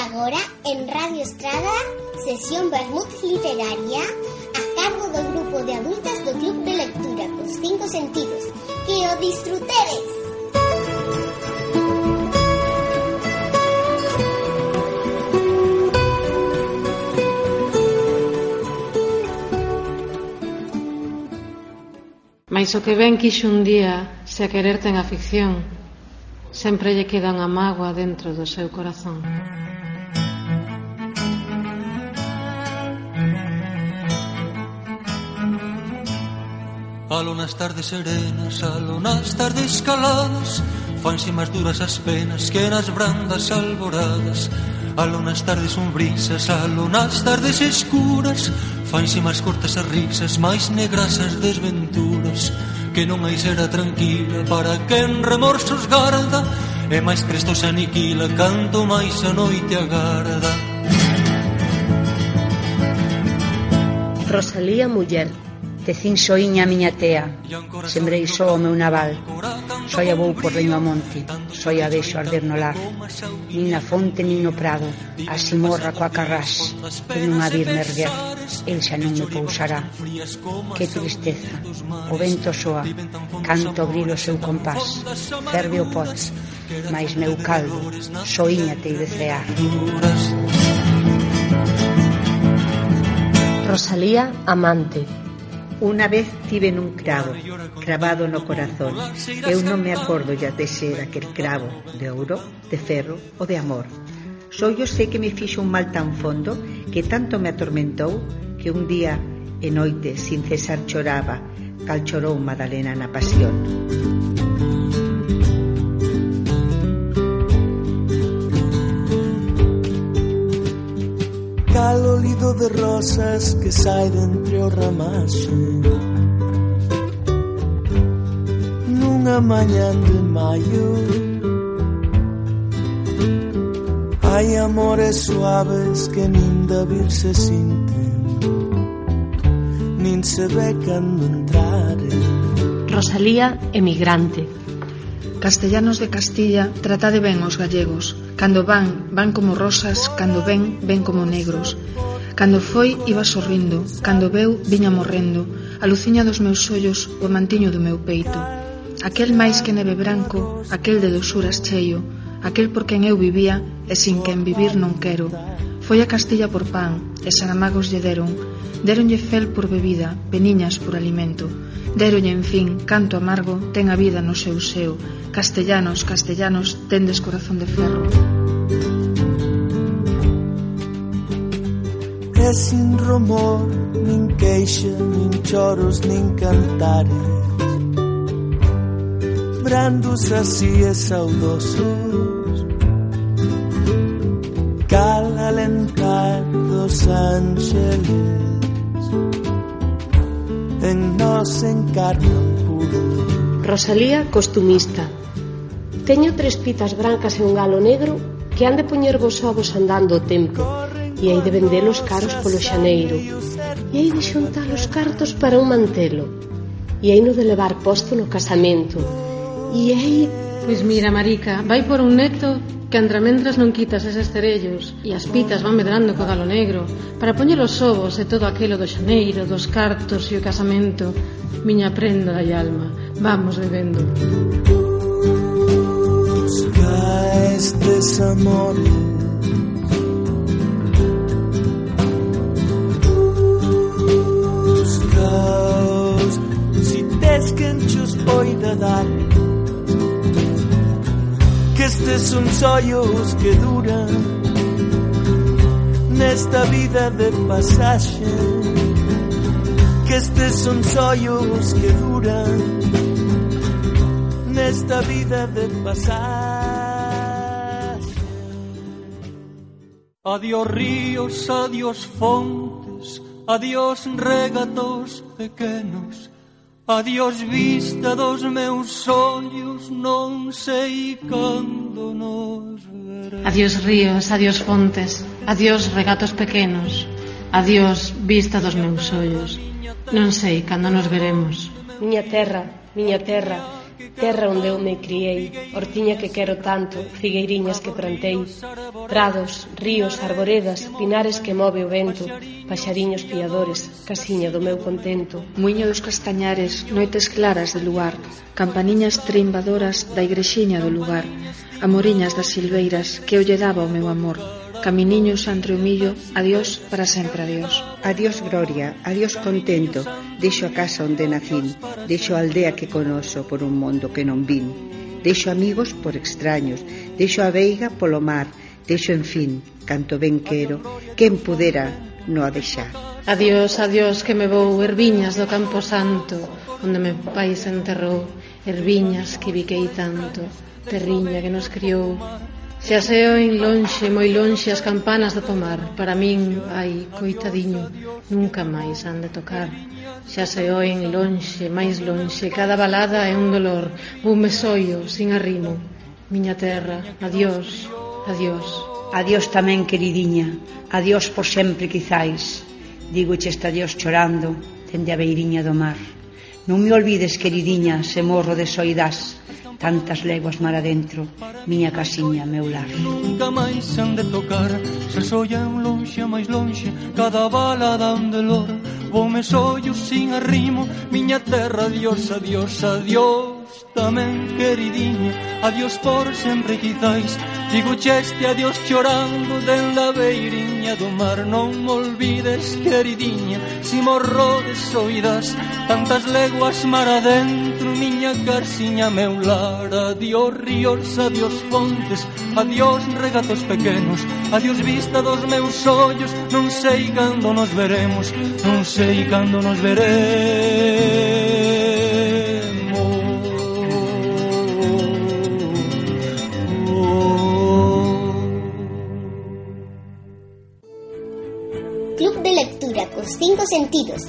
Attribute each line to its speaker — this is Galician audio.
Speaker 1: agora en Radio Estrada Sesión Bermúdez Literaria a cargo do grupo de adultas do Club de Lectura Os Cinco Sentidos Que o disfrutedes!
Speaker 2: Mais o que ben quixo un día se a querer ten a ficción sempre lle queda unha mágoa dentro do seu corazón.
Speaker 3: Falo nas tardes serenas, falo nas tardes caladas. Fanse máis duras as penas que nas brandas alboradas. Alo nas tardes sombrisas, alo nas tardes escuras. Fanse máis cortas as risas, máis negras as desventuras. Que non hai xera tranquila para quen remorsos garda. E máis presto se aniquila canto máis a noite agarda.
Speaker 4: Rosalía Muller. Tecín soiña a miña tea, sembrei só o meu naval, soia vou por leño a monte, soia vexo arder no lar, nin na fonte nin no prado, así morra coa carrás, e non a vir merguer, el xa non me pousará. Que tristeza, o vento soa, canto abrir o seu compás, ferve o pot mais meu caldo, soiña te de cear.
Speaker 5: Rosalía Amante.
Speaker 6: Unha vez tive un cravo cravado no corazón. Eu non me acordo ya de ser aquel cravo de ouro, de ferro ou de amor. Só eu sei que me fixo un mal tan fondo que tanto me atormentou que un día e noite sin cesar choraba cal chorou Madalena na pasión.
Speaker 7: de rosas que sai dentre o ramaxe. Nunha mañan de maio Hai amores suaves que nin da vir se sinten Nin se ve cando entraren
Speaker 5: Rosalía emigrante.
Speaker 8: Castellanos de Castilla tratade ben aos gallegos. Cando van, van como rosas, cando ven, ven como negros. Cando foi, iba sorrindo, cando veu, viña morrendo, a luciña dos meus ollos, o mantiño do meu peito. Aquel máis que neve branco, aquel de dosuras cheio, aquel por quen eu vivía e sin quen vivir non quero. Foi a Castilla por pan, e Saramagos lle deron, deronlle fel por bebida, peniñas por alimento. Deronlle, en fin, canto amargo, ten a vida no seu seo. Castellanos, castellanos, tendes corazón de ferro.
Speaker 7: Música viviré sin rumor, nin queixa, nin choros, nin cantares. Brandos así e saudosos, cal alentar dos ángeles, en nos encarnan puro.
Speaker 5: Rosalía costumista Teño tres pitas brancas e un galo negro que han de poñer vos ovos andando o tempo e hai de vendelos caros polo xaneiro. E hai de xuntar os cartos para un mantelo. E hai no de levar posto no casamento. E hai...
Speaker 2: Pois mira, marica, vai por un neto que andramendras non quitas eses cerellos e as pitas van medrando co galo negro para poñer os ovos e todo aquilo do xaneiro, dos cartos e o casamento. Miña prenda da alma vamos bebendo.
Speaker 7: Busca este amor enchos poida dar. Que estes son sollos que duran Nesta vida de pasaxe Que estes son sollos que duran Nesta vida de pasaxe Adiós ríos, adiós fontes, adiós regatos pequenos, Adiós vista dos meus ollos, non sei cando nos verás.
Speaker 2: Adiós ríos, adiós fontes, adiós regatos pequenos, adiós vista dos meus ollos, non sei cando nos veremos.
Speaker 5: Miña terra, miña terra, terra onde eu me criei, hortiña que quero tanto, figueiriñas que plantei, prados, ríos, arboredas, pinares que move o vento, paxariños piadores, casiña do meu contento.
Speaker 8: Muiño dos castañares, noites claras de luar, campaniñas trimbadoras da igrexiña do lugar, amoriñas das silveiras que eu lle daba o meu amor, Caminiños entre o millo, adiós para sempre adiós.
Speaker 6: Adiós gloria, adiós contento, deixo a casa onde nacín, deixo a aldea que conoso por un mundo que non vin, deixo amigos por extraños, deixo a veiga polo mar, deixo en fin, canto ben quero, quen pudera no a deixar.
Speaker 2: Adiós, adiós, que me vou, erviñas do campo santo, onde me pai se enterrou, erviñas que viquei tanto, terriña que nos criou, Xa se oen lonxe, moi lonxe as campanas do pomar Para min, ai, coitadiño, nunca máis han de tocar. Xa se oen lonxe, máis lonxe Cada balada é un dolor. Un mesoio, sin arrimo. Miña terra, adiós, adiós.
Speaker 4: Adiós tamén, queridiña. Adiós por sempre, quizáis Digo che adiós chorando Tende a beiriña do mar. Non me olvides, queridiña, se morro de soidás tantas leguas mar adentro, miña casiña, meu lar.
Speaker 3: Nunca máis han de tocar, se sollan lonxe máis lonxe, cada bala dá un dolor, me sollo sin arrimo, miña terra, adiós, adiós, adiós tamén queridinha Adiós por sempre quizáis. Digo cheste adiós chorando den la beiriña do mar. Non me olvides queridinha Si morrodes soidas Tantas leguas mar adentro Miña casiña meu lar. Adiós ríos, adiós fontes Adiós regatos pequenos. Adiós vista dos meus ollos Non sei cando nos veremos Non sei cando nos veremos.
Speaker 1: los cinco sentidos.